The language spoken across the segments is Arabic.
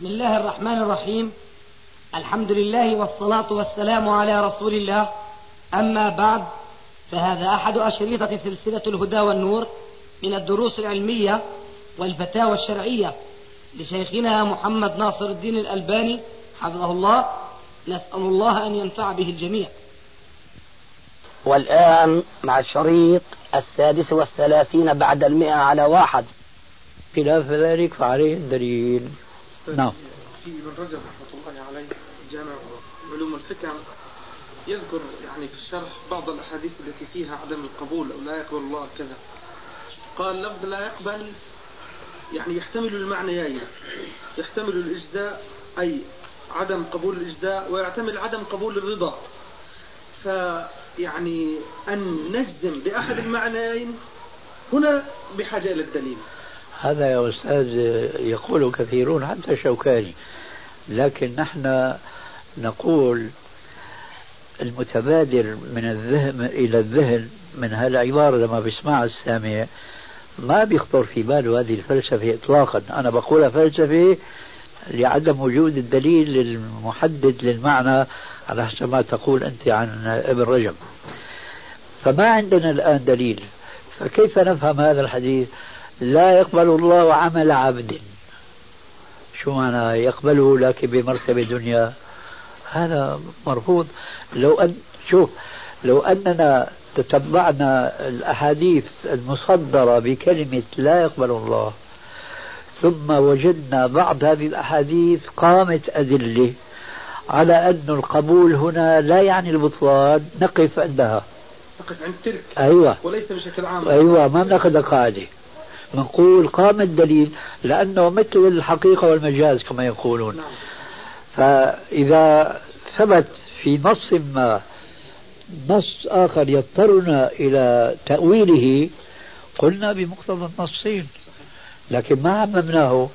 بسم الله الرحمن الرحيم. الحمد لله والصلاة والسلام على رسول الله. أما بعد فهذا أحد أشريطة سلسلة الهدى والنور من الدروس العلمية والفتاوى الشرعية لشيخنا محمد ناصر الدين الألباني حفظه الله. نسأل الله أن ينفع به الجميع. والآن مع الشريط السادس والثلاثين بعد المئة على واحد. خلاف ذلك فعليه الدليل نعم. في ابن رجب رحمة الله عليه جامع علوم الحكم يذكر يعني في الشرح بعض الأحاديث التي فيها عدم القبول أو لا يقبل الله كذا. قال لفظ لا يقبل يعني يحتمل المعنيين. يحتمل الإجزاء أي عدم قبول الإجزاء ويحتمل عدم قبول الرضا. فيعني أن نجزم بأحد المعنيين هنا بحاجة إلى الدليل. هذا يا أستاذ يقول كثيرون حتى شوكاني لكن نحن نقول المتبادر من الذهن إلى الذهن من هالعبارة لما بيسمعها السامع ما بيخطر في باله هذه الفلسفة إطلاقا. أنا بقولها فلسفة لعدم وجود الدليل المحدد للمعنى على حسب ما تقول أنت عن ابن رجب. فما عندنا الآن دليل فكيف نفهم هذا الحديث؟ لا يقبل الله عمل عبد. شو معنى يقبله لكن بمرتبة دنيا هذا مرفوض. لو أن شوف لو أننا تتبعنا الأحاديث المصدرة بكلمة لا يقبل الله ثم وجدنا بعض هذه الأحاديث قامت أدلة على أن القبول هنا لا يعني البطلان نقف عندها. نقف عند تلك. أيوة. وليس بشكل عام. أيوة ما بناخذ قاعدة. بنقول قام الدليل لأنه مثل الحقيقة والمجاز كما يقولون. نعم. فإذا ثبت في نص ما نص آخر يضطرنا إلى تأويله قلنا بمقتضى النصين. لكن ما عممناه؟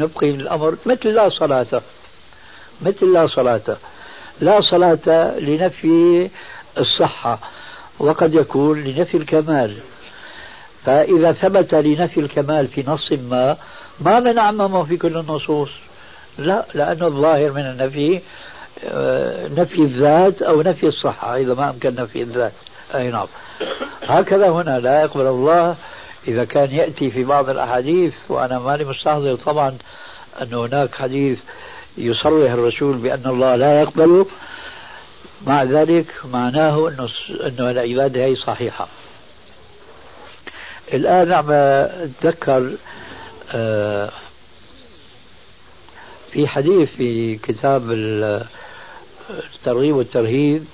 نبقي الأمر مثل لا صلاة. مثل لا صلاة. لا صلاة لنفي الصحة وقد يكون لنفي الكمال. فإذا ثبت لنفي الكمال في نص ما ما بنعممه في كل النصوص. لا لأن الظاهر من النفي آه، نفي الذات أو نفي الصحة إذا ما أمكن نفي الذات. أي نعم. هكذا هنا لا يقبل الله إذا كان يأتي في بعض الأحاديث وأنا ماني مستحضر طبعا أن هناك حديث يصرح الرسول بأن الله لا يقبله مع ذلك معناه أنه العبادة هي صحيحة. الآن عم أتذكر آه، في حديث في كتاب الترغيب والترهيب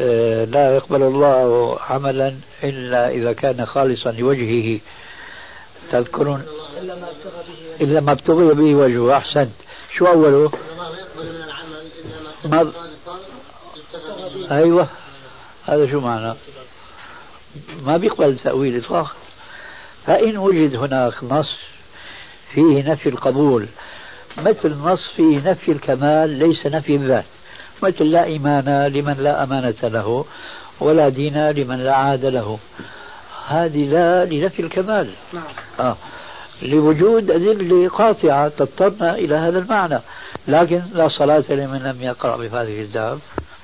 آه، لا يقبل الله عملا إلا إذا كان خالصا لوجهه. تذكرون؟ إلا ما ابتغي به وجهه. أحسنت. شو أوله؟ ما أيوة. هذا شو معنى؟ ما بيقبل تأويل إطلاقا فإن وجد هناك نص فيه نفي القبول مثل نص فيه نفي الكمال ليس نفي الذات. مثل لا إيمان لمن لا أمانة له ولا دين لمن لا عاد له. هذه لا لنفي الكمال. نعم. آه. لوجود أدلة قاطعة تضطرنا إلى هذا المعنى. لكن لا صلاة لمن لم يقرأ بهذه الكتاب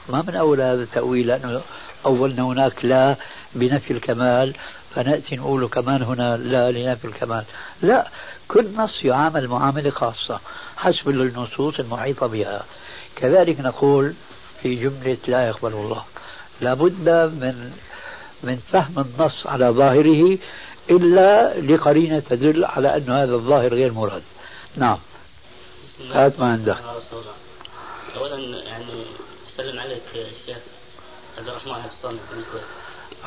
ما من أول هذا التأويل لأنه أولنا هناك لا بنفي الكمال فنأتي نقول كمان هنا لا لنفي الكمال. لا كل نص يعامل معاملة خاصة حسب النصوص المحيطة بها. كذلك نقول في جملة لا يقبل الله لابد من من فهم النص على ظاهره إلا لقرينة تدل على أن هذا الظاهر غير مراد. نعم. هات ما عندك. أولا يعني سلم عليك الشيخ عبد الرحمن الصامت من الكويت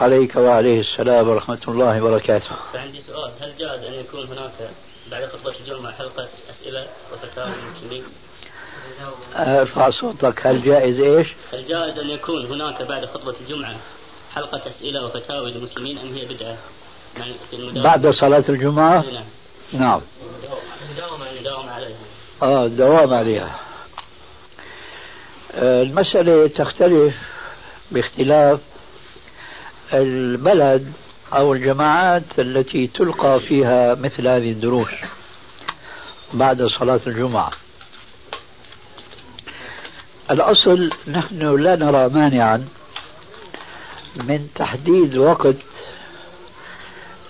عليك وعليه السلام ورحمة الله وبركاته فعندي سؤال هل جاز أن يكون هناك بعد خطبة الجمعة حلقة أسئلة وفتاوى للمسلمين؟ ارفع صوتك هل جائز إيش؟ هل جائز أن يكون هناك بعد خطبة الجمعة حلقة أسئلة وفتاوى للمسلمين أم هي بدعة؟ يعني بعد صلاة الجمعة؟ نعم نعم الدوام عليها آه الدوام عليها آه، المسألة تختلف باختلاف البلد أو الجماعات التي تلقى فيها مثل هذه الدروس بعد صلاة الجمعة. الأصل نحن لا نرى مانعا من تحديد وقت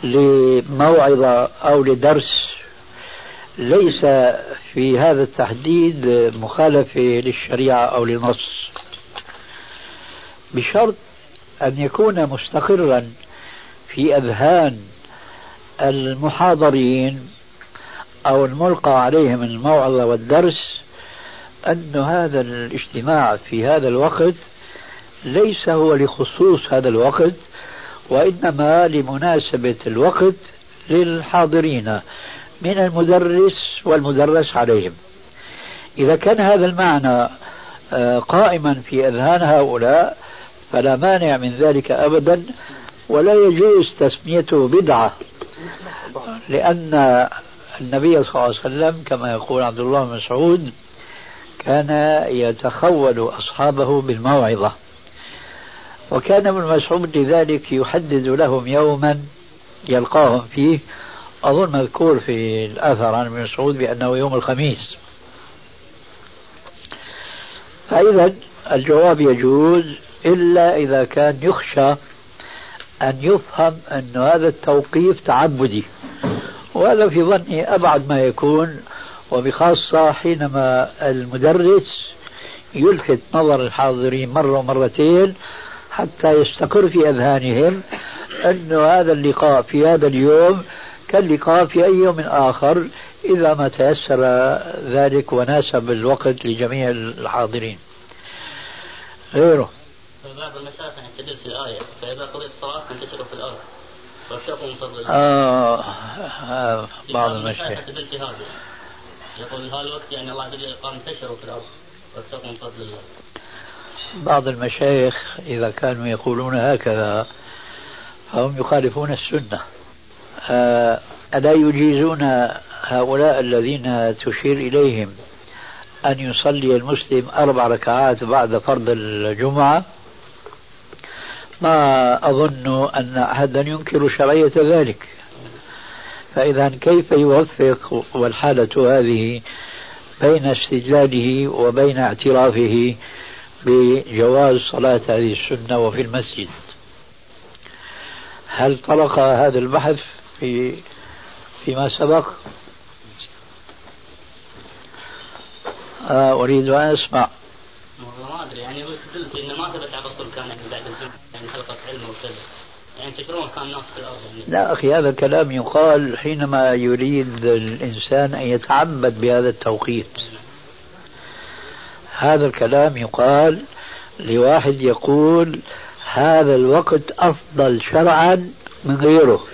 لموعظة أو لدرس ليس في هذا التحديد مخالفة للشريعة أو لنص بشرط أن يكون مستقرا في أذهان المحاضرين أو الملقى عليهم الموعظة والدرس أن هذا الاجتماع في هذا الوقت ليس هو لخصوص هذا الوقت وإنما لمناسبة الوقت للحاضرين من المدرس والمدرس عليهم. إذا كان هذا المعنى آه، قائما في أذهان هؤلاء فلا مانع من ذلك أبدا ولا يجوز تسميته بدعة لأن النبي صلى الله عليه وسلم كما يقول عبد الله بن مسعود كان يتخول أصحابه بالموعظة. وكان ابن مسعود لذلك يحدد لهم يوما يلقاهم فيه. أظن مذكور في الأثر عن ابن مسعود بأنه يوم الخميس. فإذا الجواب يجوز إلا إذا كان يخشى أن يفهم أن هذا التوقيف تعبدي. وهذا في ظني أبعد ما يكون وبخاصة حينما المدرس يلفت نظر الحاضرين مرة ومرتين حتى يستقر في أذهانهم أن هذا اللقاء في هذا اليوم كاللقاء في أي يوم آخر إذا ما تيسر ذلك وناسب الوقت لجميع الحاضرين. غيره. بعض المشايخ يستدل في الآية فإذا قضيت الصلاة فانتشروا في الأرض وابتغوا من فضل الله. آه, بعض المشايخ. يستدل في هذا. يقول هذا الوقت يعني الله عز وجل قال انتشروا في الأرض. وابتغوا من فضل الله. بعض المشايخ إذا كانوا يقولون هكذا فهم يخالفون السنة. آه، ألا يجيزون هؤلاء الذين تشير إليهم أن يصلي المسلم أربع ركعات بعد فرض الجمعة؟ ما أظن أن أحدا ينكر شرعية ذلك. فإذا كيف يوفق والحالة هذه بين استدلاله وبين اعترافه بجواز صلاة هذه السنة وفي المسجد؟ هل طرق هذا البحث في فيما سبق؟ آه أريد أن أسمع. ما أدري يعني إنه ما ثبت على الرسول كان يعني بعد الجمعة يعني حلقة علم وكذا. يعني. لا أخي هذا الكلام يقال حينما يريد الإنسان أن يتعبد بهذا التوقيت. هذا الكلام يقال لواحد يقول هذا الوقت أفضل شرعا من غيره.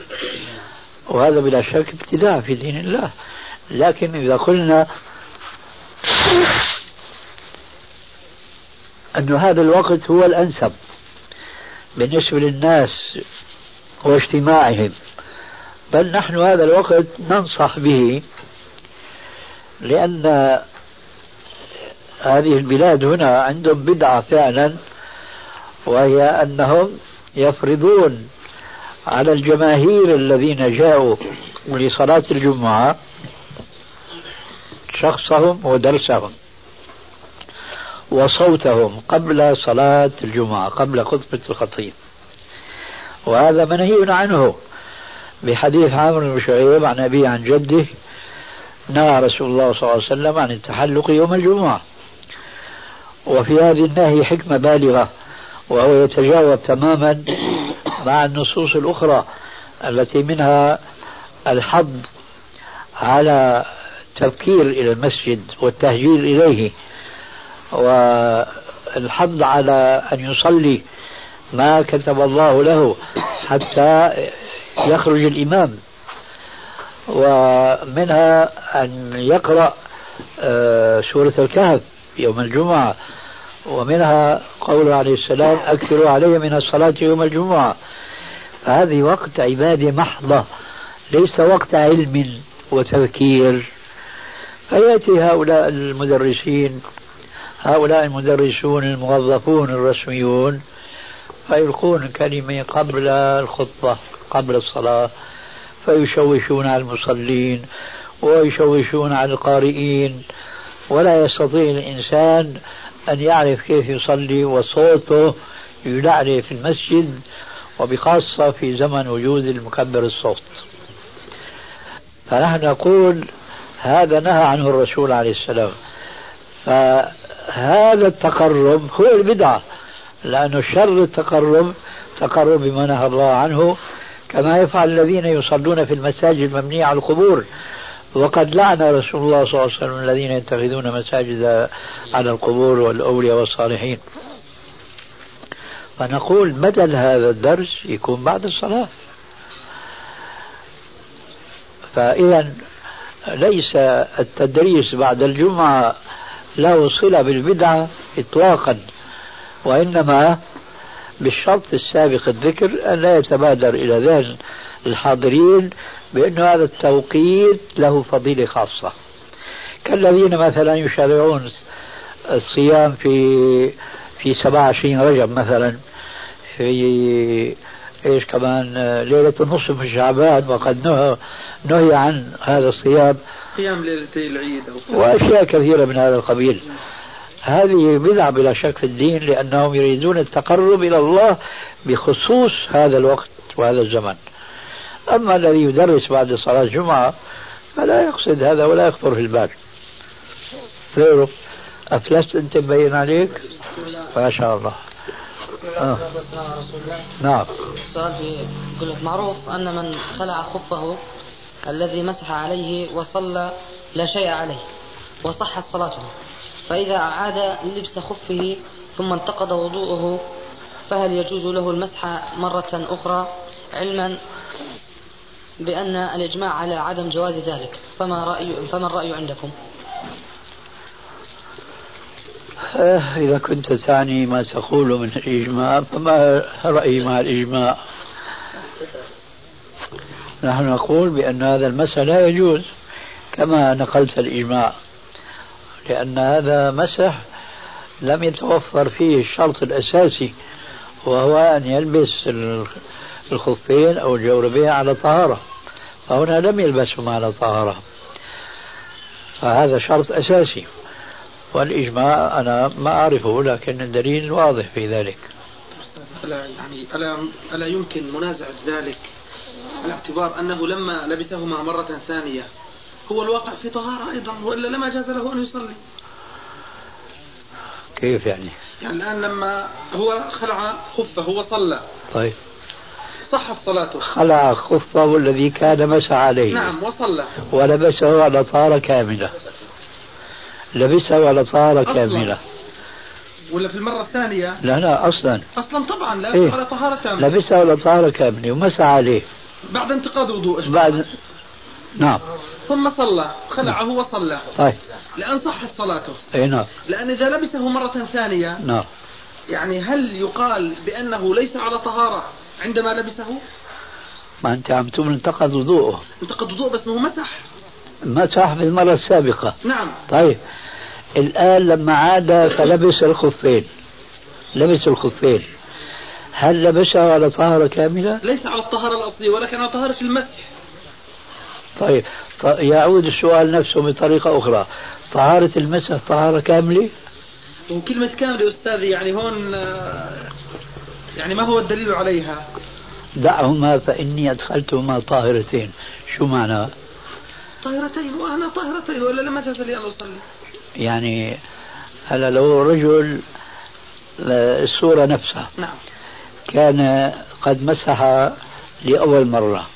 وهذا بلا شك ابتداع في دين الله. لكن إذا قلنا أن هذا الوقت هو الأنسب بالنسبة للناس واجتماعهم. بل نحن هذا الوقت ننصح به لأن هذه البلاد هنا عندهم بدعة فعلا وهي أنهم يفرضون على الجماهير الذين جاءوا لصلاة الجمعة شخصهم ودرسهم. وصوتهم قبل صلاة الجمعة قبل خطبة الخطيب. وهذا منهي عنه. بحديث عامر بن شعيب عن أبيه عن جده نهى رسول الله صلى الله عليه وسلم عن التحلق يوم الجمعة. وفي هذه النهي حكمة بالغة وهو يتجاوب تماما مع النصوص الأخرى التي منها الحظ على تبكير إلى المسجد والتهجير إليه. والحظ على أن يصلي ما كتب الله له حتى يخرج الإمام. ومنها أن يقرأ آه، سورة الكهف يوم الجمعة. ومنها قوله عليه السلام أكثروا علي من الصلاة يوم الجمعة. فهذه وقت عبادة محضة ليس وقت علم وتذكير. فيأتي هؤلاء المدرسين هؤلاء المدرسون الموظفون الرسميون فيلقون كلمة قبل الخطبة قبل الصلاة فيشوشون على المصلين ويشوشون على القارئين ولا يستطيع الإنسان أن يعرف كيف يصلي وصوته يلعلي في المسجد وبخاصة في زمن وجود المكبر الصوت. فنحن نقول هذا نهى عنه الرسول عليه السلام. فهذا التقرب هو البدعة لأنه شر التقرب تقرب بما نهى الله عنه كما يفعل الذين يصلون في المساجد المبنية على القبور. وقد لعن رسول الله صلى الله عليه وسلم الذين يتخذون مساجد على القبور والأولياء والصالحين. فنقول بدل هذا الدرس يكون بعد الصلاة. فإذا ليس التدريس بعد الجمعة له صلة بالبدعة إطلاقا وإنما بالشرط السابق الذكر أن لا يتبادر إلى ذهن الحاضرين بأن هذا التوقيت له فضيلة خاصة. كالذين مثلا يشرعون الصيام في في 27 رجب مثلا في إيش كمان ليلة النصف من شعبان وقد نهى نهي عن هذا الصيام قيام ليلتي العيد أو وأشياء كثيرة من هذا القبيل. هذه بدعة بلا شك في الدين لأنهم يريدون التقرب إلى الله بخصوص هذا الوقت وهذا الزمن. أما الذي يدرس بعد صلاة الجمعة فلا يقصد هذا ولا يخطر في البال. غيره. أفلست أنت مبين عليك؟ ما شاء الله. آه. نعم. السؤال معروف أن من خلع خفه الذي مسح عليه وصلى لا شيء عليه وصحت صلاته. فإذا أعاد لبس خفه ثم انتقض وضوءه فهل يجوز له المسح مرة أخرى؟ علما بأن الإجماع على عدم جواز ذلك. فما رأي فما الرأي عندكم؟ آه، إذا كنت تعني ما تقول من الإجماع فما رأيي مع الإجماع؟ نحن نقول بأن هذا المسح لا يجوز كما نقلت الإجماع لأن هذا مسح لم يتوفر فيه الشرط الأساسي وهو أن يلبس الخفين أو الجوربين على طهارة فهنا لم يلبسهم على طهارة. فهذا شرط أساسي والإجماع أنا ما أعرفه لكن الدليل واضح في ذلك. ألا يعني ألا ألا يمكن منازعة ذلك باعتبار أنه لما لبسهما مرة ثانية هو الواقع في طهارة أيضا وإلا لما جاز له أن يصلي. كيف يعني؟ يعني الآن لما هو خلع خفه وصلى. طيب. صحت صلاته. خلع خفه الذي كان مسح عليه. نعم وصلى. ولبسه على طهارة كاملة. لبسه على طهارة كاملة. ولا في المرة الثانية؟ لا لا أصلا. أصلا طبعا لا إيه؟ على طهارة كاملة. لبسه على طهارة كاملة ومسح عليه. بعد انتقاد وضوءه بعد نعم. ثم صلى خلعه وصلى. طيب. لأن صحت صلاته أي نعم. لأن إذا لبسه مرة ثانية نعم. يعني هل يقال بأنه ليس على طهارة عندما لبسه؟ ما أنت عم تقول انتقد وضوءه. انتقد وضوءه بس ما هو مسح. مسح في المرة السابقة. نعم. طيب. الآن لما عاد فلبس الخفين. لبس الخفين. هل لبسها على طهارة كاملة؟ ليس على الطهارة الأصلية ولكن على طهارة المسح طيب يعود السؤال نفسه بطريقة أخرى طهارة المسح طهارة كاملة؟ وكلمة كاملة أستاذي يعني هون يعني ما هو الدليل عليها؟ دعهما فإني أدخلتهما طاهرتين شو معنى؟ طاهرتين وأنا طاهرتين ولا لما جاز لي أن أصلي؟ يعني هلا لو رجل آه، الصورة نفسها نعم كان قد مسح لأول مرة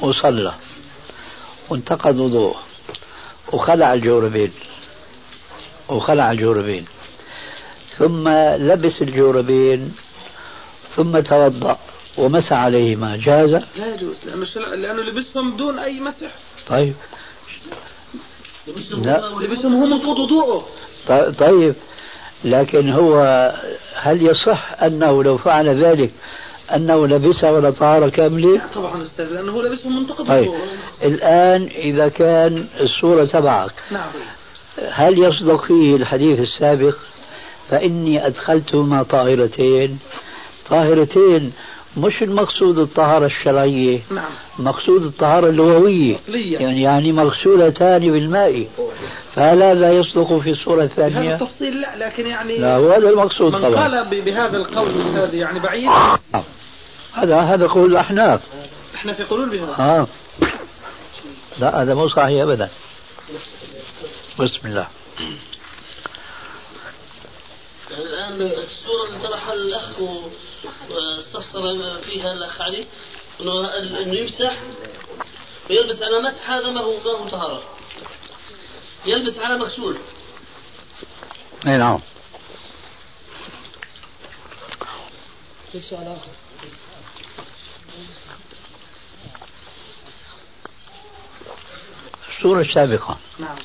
وصلى وانتقض وضوء وخلع الجوربين وخلع الجوربين. ثم لبس الجوربين ثم توضأ ومسح عليهما جاز؟ لا يجوز لأنه لأنه لبسهم بدون أي مسح. طيب. لا. لبسهم هو منقض وضوءه. طيب. لكن هو هل يصح أنه لو فعل ذلك أنه لبسها ولا طهارة كاملة؟ طبعا أستاذ لأنه لبسه منتقد. طيب. الآن إذا كان الصورة تبعك نعم. هل يصدق فيه الحديث السابق؟ فإني أدخلتهما طاهرتين. طاهرتين مش المقصود الطهارة الشرعية نعم. مقصود الطهارة اللغوية. يعني يعني مغسولتان بالماء. فهل هذا يصدق في الصورة الثانية؟ التفصيل لا لكن يعني لا هو هذا المقصود من طبعا. قال ب- بهذا القول هذا يعني بعيد. هذا هذا قول الأحناف. إحنا في قولون بهذا آه. لا هذا مو صحيح أبدا. بسم الله. الآن الصورة اللي طرحها الأخ واستفسر فيها الأخ علي إنه إنه يمسح ويلبس على مسح هذا ما هو ما هو طهارة. يلبس على مغسول. اي نعم. في سؤال آخر. الصورة السابقة. نعم.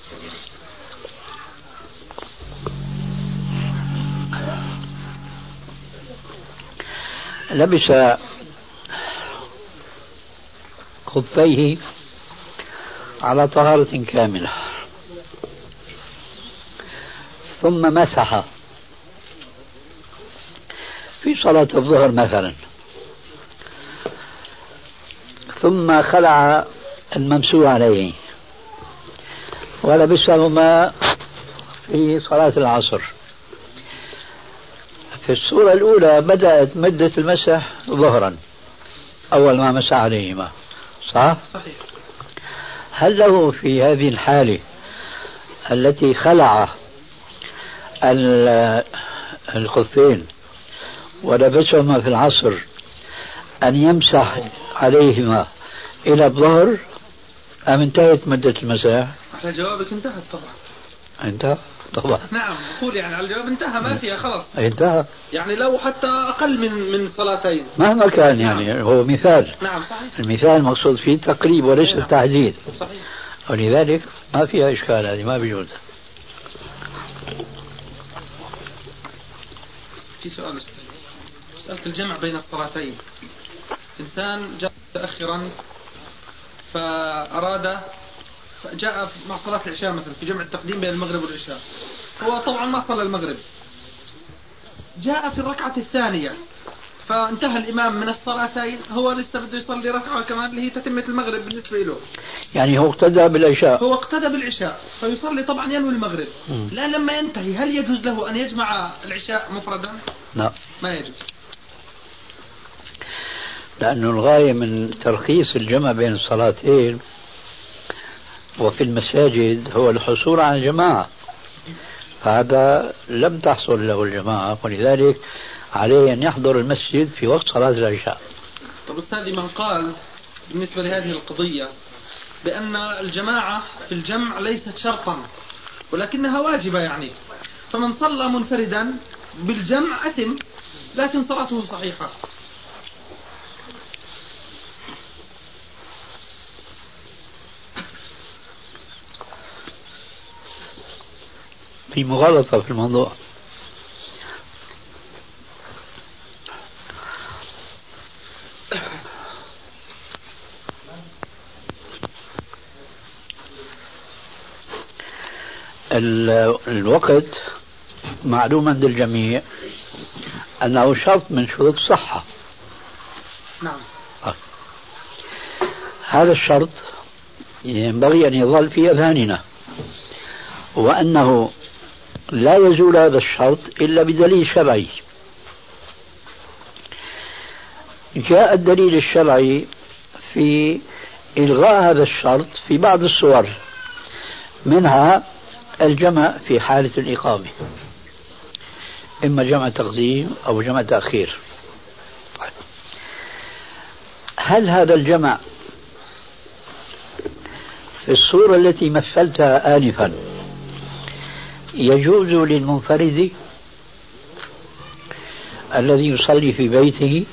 لبس خفيه على طهارة كاملة. ثم مسح. في صلاة الظهر مثلا. ثم خلع الممسوح عليه. ولبسهما في صلاة العصر. في الصورة الأولى بدأت مدة المسح ظهرا. أول ما مسح عليهما. صح؟ صحيح. هل له في هذه الحالة التي خلع الخفين ولبسهما في العصر. أن يمسح عليهما إلى الظهر. أم انتهت مدة المسح؟ على جوابك انتهت طبعا. انتهى طبعا. نعم أقول يعني على الجواب انتهى ما فيها خلاص. انتهى. يعني لو حتى أقل من من صلاتين. مهما كان يعني هو مثال. نعم صحيح. المثال المقصود فيه تقريب وليس نعم. التحديد صحيح. ولذلك ما فيها إشكال هذه ما بيجوز في سؤال مسألة الجمع بين الصلاتين إنسان جاء متأخرا فأراد جاء مع صلاة العشاء مثلا في جمع التقديم بين المغرب والعشاء. هو طبعا ما صلى المغرب. جاء في الركعة الثانية. فانتهى الإمام من الصلاتين هو لسه بده يصلي ركعة كمان اللي هي تتمة المغرب بالنسبة له. يعني هو اقتدى بالعشاء. هو اقتدى بالعشاء. فيصلي طبعا ينوي المغرب. لا لما ينتهي هل يجوز له أن يجمع العشاء مفردا؟ لا. ما يجوز. لأنه الغاية من ترخيص الجمع بين الصلاتين وفي المساجد هو الحصول على الجماعة فهذا لم تحصل له الجماعة. ولذلك عليه أن يحضر المسجد في وقت صلاة العشاء. طب أستاذي من قال بالنسبة لهذه القضية بأن الجماعة في الجمع ليست شرطا ولكنها واجبة يعني. فمن صلى منفردا بالجمع أثم لكن صلاته صحيحة. في مغالطة في الموضوع. الوقت معلوم عند الجميع أنه شرط من شروط الصحة نعم. هذا الشرط ينبغي أن يظل في أذهاننا وأنه لا يزول هذا الشرط إلا بدليل شرعي. جاء الدليل الشرعي في إلغاء هذا الشرط في بعض الصور منها الجمع في حالة الإقامة. إما جمع تقديم أو جمع تأخير. هل هذا الجمع في الصورة التي مثلتها آنفا يجوز للمنفرد الذي يصلي في بيته؟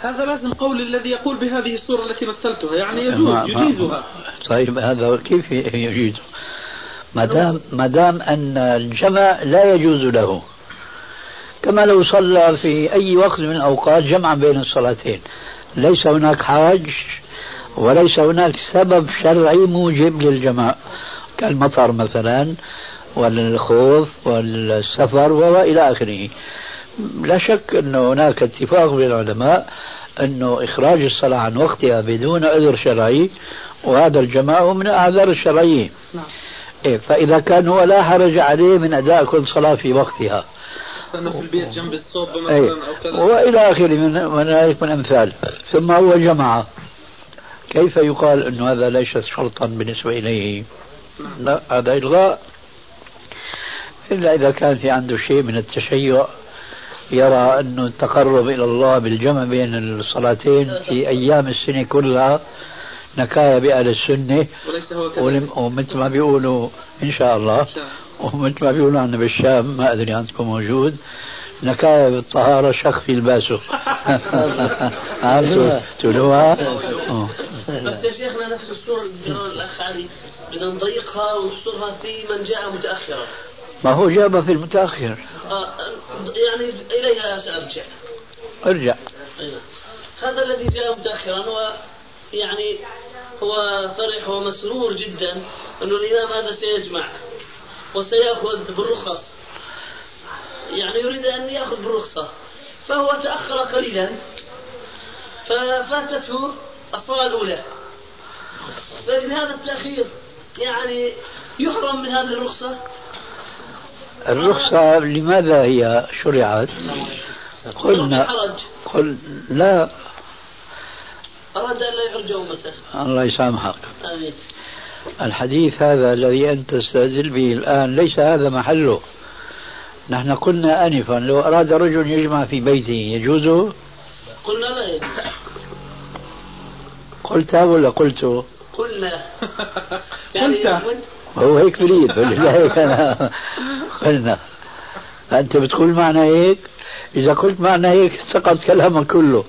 هذا لازم قول الذي يقول بهذه الصورة التي مثلتها يعني يجوز يجيزها. طيب هذا كيف يجوز؟ ما دام ما دام أن الجمع لا يجوز له. كما لو صلى في أي وقت من الأوقات جمعا بين الصلاتين. ليس هناك حاج وليس هناك سبب شرعي موجب للجمع. كالمطر مثلا والخوف والسفر والى آخره. لا شك أنه هناك اتفاق بين العلماء أنه إخراج الصلاة عن وقتها بدون عذر شرعي وهذا الجماع من الأعذار الشرعية نعم. إيه فإذا كان هو لا حرج عليه من أداء كل صلاة في وقتها. في البيت جنب الصوب مثلا أي أو كذا. وإلى آخره من من ذلك من أمثال. ثم هو جمع. كيف يقال أن هذا ليس شرطا بالنسبة إليه؟ لا هذا إلغاء. إلا إذا كان في عنده شيء من التشيع يرى أن التقرب إلى الله بالجمع بين الصلاتين في أيام السنة كلها نكاية بأهل السنة. وليس هو ومثل ما بيقولوا إن شاء الله. ومثل ما بيقولوا عندنا بالشام ما أدري عندكم موجود. نكاية بالطهارة شخ في الباسو. عرفتوا تقولوها؟ بس يا شيخنا نفس الصورة اللي الأخ علي. بدنا نضيقها ونحصرها في من جاء متأخرا. ما هو جابها في المتأخر. آه، يعني إليها سأرجع. ارجع. أيوة. هذا الذي جاء متأخرا يعني هو فرح ومسرور جدا أنه الإمام هذا سيجمع وسيأخذ بالرخص. يعني يريد أن يأخذ بالرخصة. فهو تأخر قليلا. ففاتته الصلاة الأولى فإن هذا التأخير يعني يحرم من هذه الرخصة؟ الرخصة لماذا هي شرعت؟ قلنا حرج. قل لا أراد أن لا يحرج أمته الله يسامحك. آمين. الحديث هذا الذي أنت تستدل به الآن ليس هذا محله. نحن قلنا آنفا. لو أراد رجل يجمع في بيته يجوز؟ قلنا لا. يجوز قلت ولا قلت؟ قلنا. يعني قلت. هو هيك بريد ولذلك أنا. قلنا. أنت بتقول معنى هيك؟ إذا قلت معنى هيك سقط كلامك كله.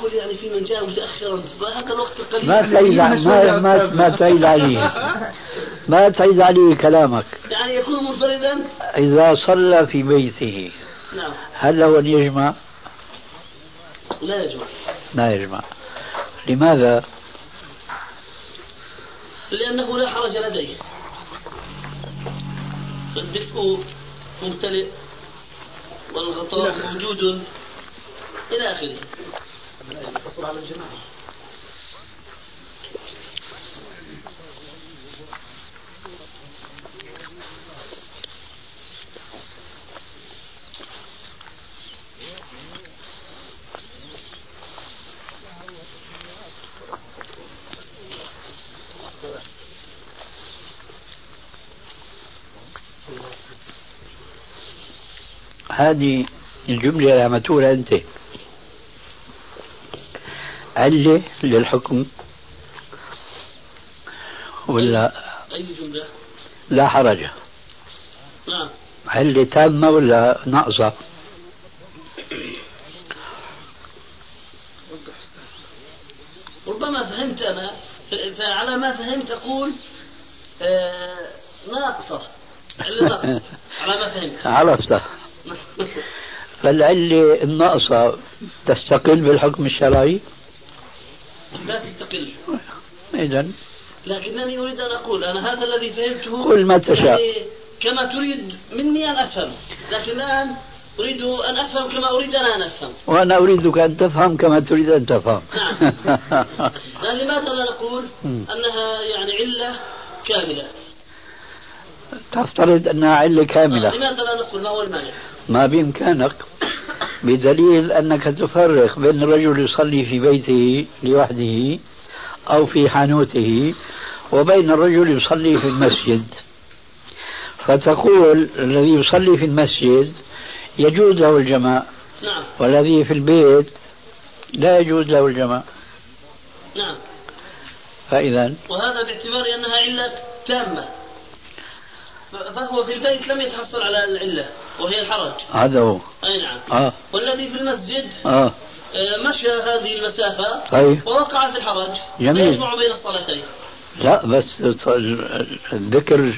أقول يعني في من جاء متأخرا فهذا الوقت القليل. ما تعيد ما ما ما تعيد عليه. ما تعيد عليه كلامك. يعني يكون منفردا؟ إذا صلى في بيته نعم. هل له أن يجمع؟ لا يجمع. لا يجمع. لماذا؟ لأنه لا حرج لديه. الدفء ممتلئ والغطاء موجود إلى آخره. هذه الجملة عم تقولها أنت. علة للحكم ولا أي جملة؟ لا حرج. نعم. علة تامة ولا ناقصة؟ ربما فهمت أنا فعلى ما فهمت أقول آه ناقصة. علة على ما فهمت. عرفت. فالعلة الناقصة تستقل بالحكم الشرعي. لا تستقل. إذا لكنني أريد أن أقول أنا هذا الذي فهمته قل ما تشاء. يعني كما تريد مني أن أفهم. لكن الآن أريد أن أفهم كما أريد أنا أن أفهم. وأنا أريدك أن تفهم كما تريد أن تفهم. نعم. لماذا لا نقول. أنها يعني علة كاملة؟ تفترض أنها علة كاملة. لماذا لا نقول ما هو المانع ما بإمكانك. بدليل أنك تفرق بين الرجل يصلي في بيته لوحده أو في حانوته وبين الرجل يصلي في المسجد. فتقول الذي يصلي في المسجد يجوز له الجماع نعم. والذي في البيت لا يجوز له الجماع. نعم. فإذا وهذا باعتبار أنها علة تامة. فهو في البيت لم يتحصل على العلة وهي الحرج. هذا هو. أي نعم. آه. والذي في المسجد آه. آه، مشى هذه المسافة طيب. ووقع في الحرج. جميل. يجمع بين الصلاتين. لا بس الذكر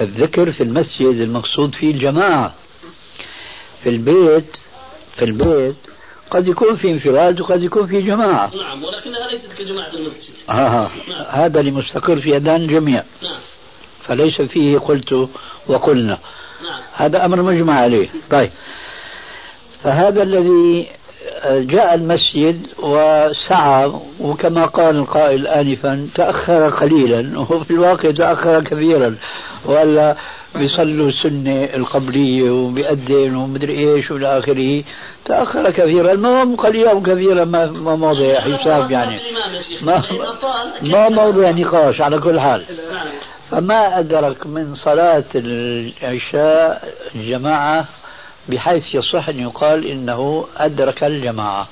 الذكر في المسجد المقصود فيه الجماعة. في البيت في البيت قد يكون في انفراد وقد يكون في جماعة. نعم ولكنها ليست كجماعة المسجد. آه. هذا اللي مستقر في أذان الجميع. نعم. فليس فيه قلت وقلنا نعم هذا أمر مجمع عليه طيب فهذا الذي جاء المسجد وسعى وكما قال القائل آنفا تأخر قليلا وفي الواقع تأخر كثيرا ولا بيصلوا السنة القبلية وبيأذن ومدري إيش والى اخره تأخر كثيرا ما هو قليلا وكثيرا ما ما موضع حساب يعني ما ما موضع نقاش على كل حال فما أدرك من صلاة العشاء الجماعة بحيث يصح أن يقال إنه أدرك الجماعة.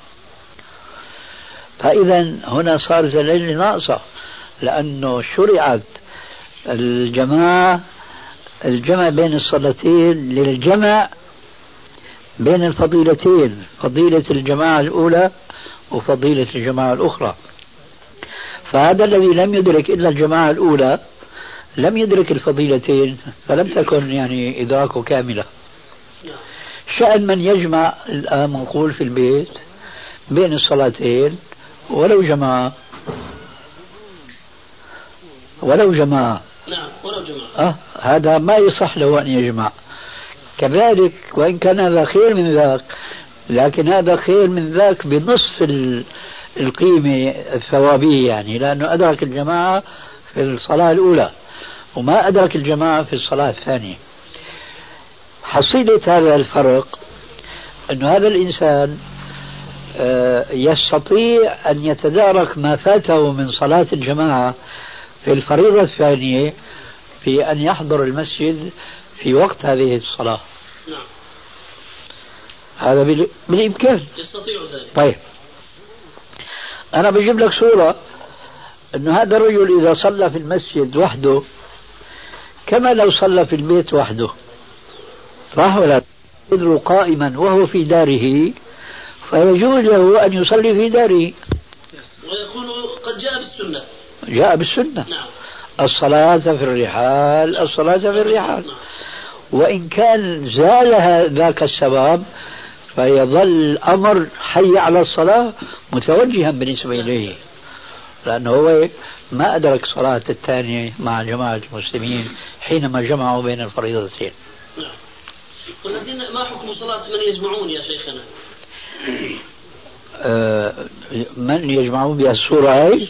فإذا هنا صار زلل ناقصة لأنه شرعت الجماعة الجمع بين الصلاتين للجمع بين الفضيلتين فضيلة الجماعة الأولى وفضيلة الجماعة الأخرى. فهذا الذي لم يدرك إلا الجماعة الأولى لم يدرك الفضيلتين فلم تكن يعني إدراكه كاملة. شأن من يجمع الآن نقول في البيت بين الصلاتين ولو جماعة ولو جماعة نعم ولو جماعة أه هذا ما يصح له أن يجمع. كذلك وإن كان هذا خير من ذاك لكن هذا خير من ذاك بنصف القيمة الثوابية يعني لأنه أدرك الجماعة في الصلاة الأولى. وما أدرك الجماعة في الصلاة الثانية. حصيلة هذا الفرق أن هذا الإنسان آه، يستطيع أن يتدارك ما فاته من صلاة الجماعة في الفريضة الثانية في أن يحضر المسجد في وقت هذه الصلاة. نعم. هذا بالإمكان. يستطيع ذلك. طيب. أنا بجيب لك صورة أن هذا الرجل إذا صلى في المسجد وحده كما لو صلى في البيت وحده. صح ولا يدر قائما وهو في داره فيجوز له أن يصلي في داره. ويكون قد جاء بالسنة. جاء بالسنة. نعم. الصلاة في الرحال الصلاة في الرحال. وإن كان زال ذاك السبب فيظل الأمر حي على الصلاة متوجها بالنسبة إليه. لأنه هو ما أدرك صلاة الثانية مع جماعة المسلمين حينما جمعوا بين الفريضتين. ولكن ما حكم صلاة من يجمعون يا شيخنا؟ آه من يجمعون بها؟ الصورة هاي؟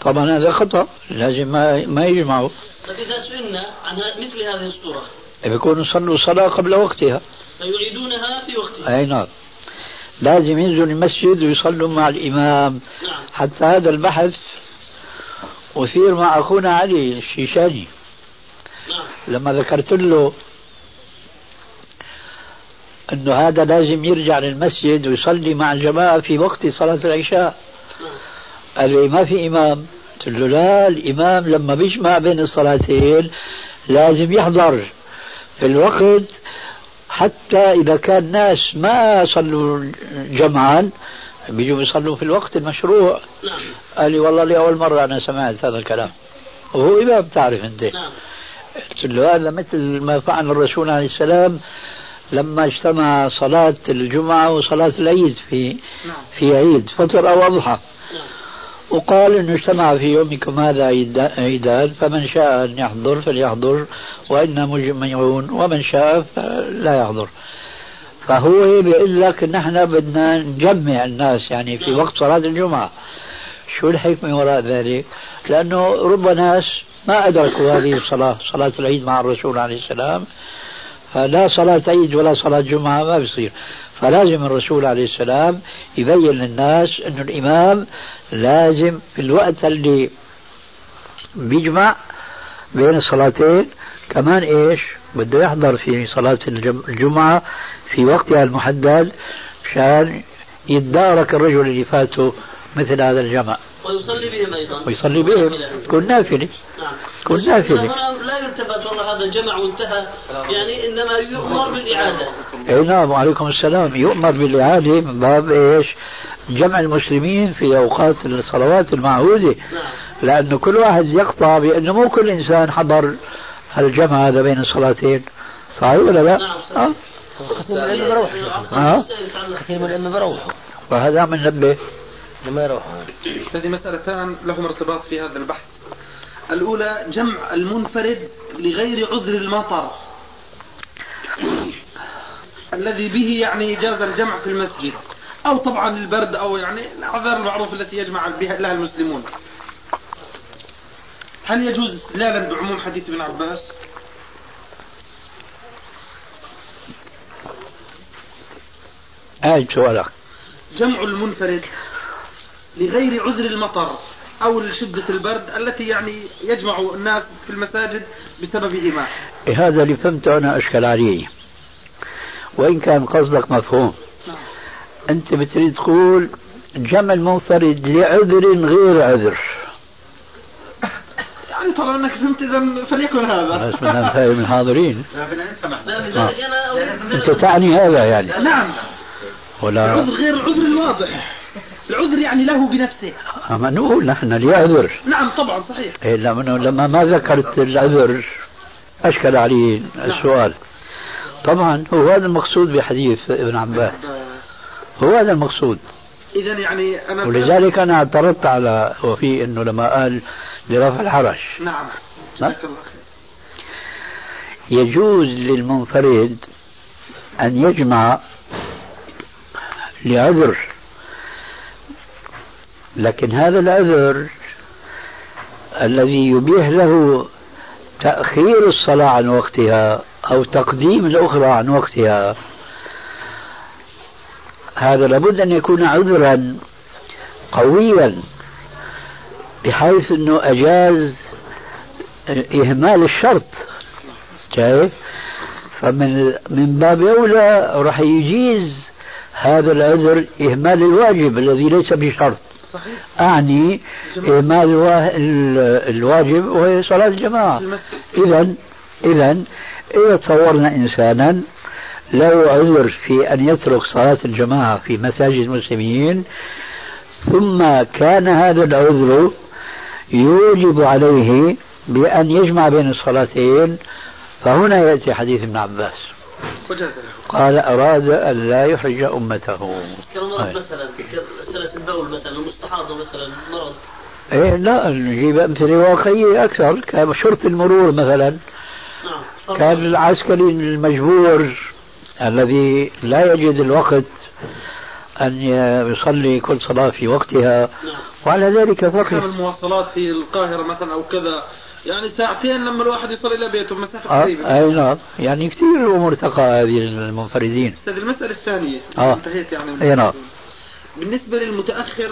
طبعا هذا خطأ لازم ما, ما يجمعوا. فإذا سئلنا عن مثل هذه الصورة بيكونوا صلوا صلاة قبل وقتها. فيعيدونها في وقتها. أي نعم. لازم ينزلوا المسجد ويصلوا مع الإمام. حتى هذا البحث أثير مع أخونا علي الشيشاني. لما ذكرت له أنه هذا لازم يرجع للمسجد ويصلي مع الجماعة في وقت صلاة العشاء. قال لي ما في إمام قلت له لا الإمام لما بيجمع بين الصلاتين لازم يحضر في الوقت حتى إذا كان ناس ما صلوا جمعا بيجوا يصلوا في الوقت المشروع نعم. قال لي والله لأول مرة أنا سمعت هذا الكلام وهو إمام تعرف أنت نعم. قلت له هذا مثل ما فعل الرسول عليه السلام لما اجتمع صلاة الجمعة وصلاة العيد في نعم. في عيد فطر أو أضحى نعم. وقال إنه اجتمع في يومكم هذا عيدان فمن شاء أن يحضر فليحضر وأنا مجمعون ومن شاء فلا يحضر. فهو بيقول لك نحن بدنا نجمع الناس يعني في وقت صلاة الجمعة. شو الحكمة وراء ذلك؟ لأنه رب ناس ما أدركوا هذه الصلاة صلاة العيد مع الرسول عليه السلام. فلا صلاة عيد ولا صلاة جمعة ما بيصير. فلازم الرسول عليه السلام يبين للناس إنه الإمام لازم في الوقت اللي بيجمع بين الصلاتين كمان إيش؟ بده يحضر في صلاة الجمعة في وقتها المحدد مشان يتدارك الرجل اللي فاته مثل هذا الجمع. ويصلي بهم أيضا. ويصلي بهم. تكون نافلة. نعم. تكون نافلة. لا يلتفت والله هذا جمع وانتهى يعني إنما يؤمر بالإعادة. أي نعم وعليكم السلام. يؤمر بالإعادة من باب إيش؟ جمع المسلمين في أوقات الصلوات المعهودة. نعم. لأنه كل واحد يقطع بأنه مو كل إنسان حضر الجمع هذا بين الصلاتين؟ صحيح ولا لا؟ نعم آه. كثير من الأئمة بروحوا ها؟ كثير من الأئمة بروحوا فهذا من نبه لما يروحوا هذه مسألتان لهم ارتباط في هذا البحث. الأولى جمع المنفرد لغير عذر المطر. الذي به يعني جاز الجمع في المسجد. أو طبعا البرد أو يعني الأعذار المعروفة التي يجمع بها لها المسلمون. هل يجوز استدلالا بعموم حديث ابن عباس؟ أعد سؤالك؟ جمع المنفرد لغير عذر المطر أو شدة البرد التي يعني يجمع الناس في المساجد بسببهما. هذا اللي فهمته أنا أشكل عليه وإن كان قصدك مفهوم. نعم. أنت بتريد تقول جمع المنفرد لعذر غير عذر. طالما أنك فهمت إذا فليكن هذا. بس بدنا نفهم الحاضرين لذلك أنا أريد- أنت تعني هذا يعني. نعم. ولا العذر غير العذر الواضح. العذر يعني له بنفسه. أما نقول نحن ليعذر نعم طبعا صحيح. إيه لما لما ما ذكرت العذر أشكل علي السؤال. طبعا هو هذا المقصود بحديث ابن عباس. هو هذا المقصود. اذا يعني أنا ولذلك أنا اعترضت على وفي أنه لما قال لرفع الحرج نعم نعم. جزاك الله خير. يجوز للمنفرد أن يجمع لعذر لكن هذا العذر الذي يبيح له تأخير الصلاة عن وقتها أو تقديم الأخرى عن وقتها هذا لابد أن يكون عذرا قويا بحيث أنه أجاز إهمال الشرط. شايف؟ فمن من باب أولى راح يجيز هذا العذر إهمال الواجب الذي ليس بشرط. صحيح. أعني إهمال الوا- ال- الواجب وهي في المسجد. إذا إذا إذا تصورنا إنسانا له عذر في أن يترك صلاة الجماعة في مساجد المسلمين ثم كان هذا العذر يوجب عليه بأن يجمع بين الصلاتين فهنا يأتي حديث ابن عباس. قال أراد أن لا يحرج أمته. كالمرض أي. مثلا البول مثلا المستحاضة مثلا مرض. إيه لا نجيب أمثلة واقعية أكثر كشرط المرور مثلا. نعم كان العسكري المجبور الذي لا يجد الوقت أن يصلي كل صلاة في وقتها نعم وعلى ذلك فقط المواصلات في القاهرة مثلا أو كذا. يعني ساعتين لما الواحد يصل إلى بيته مسافة آه قريبة. أي نعم. يعني كثير أمور تقع هذه المنفردين أستاذ المسألة الثانية. آه. انتهيت يعني أي نعم. بالنسبة للمتأخر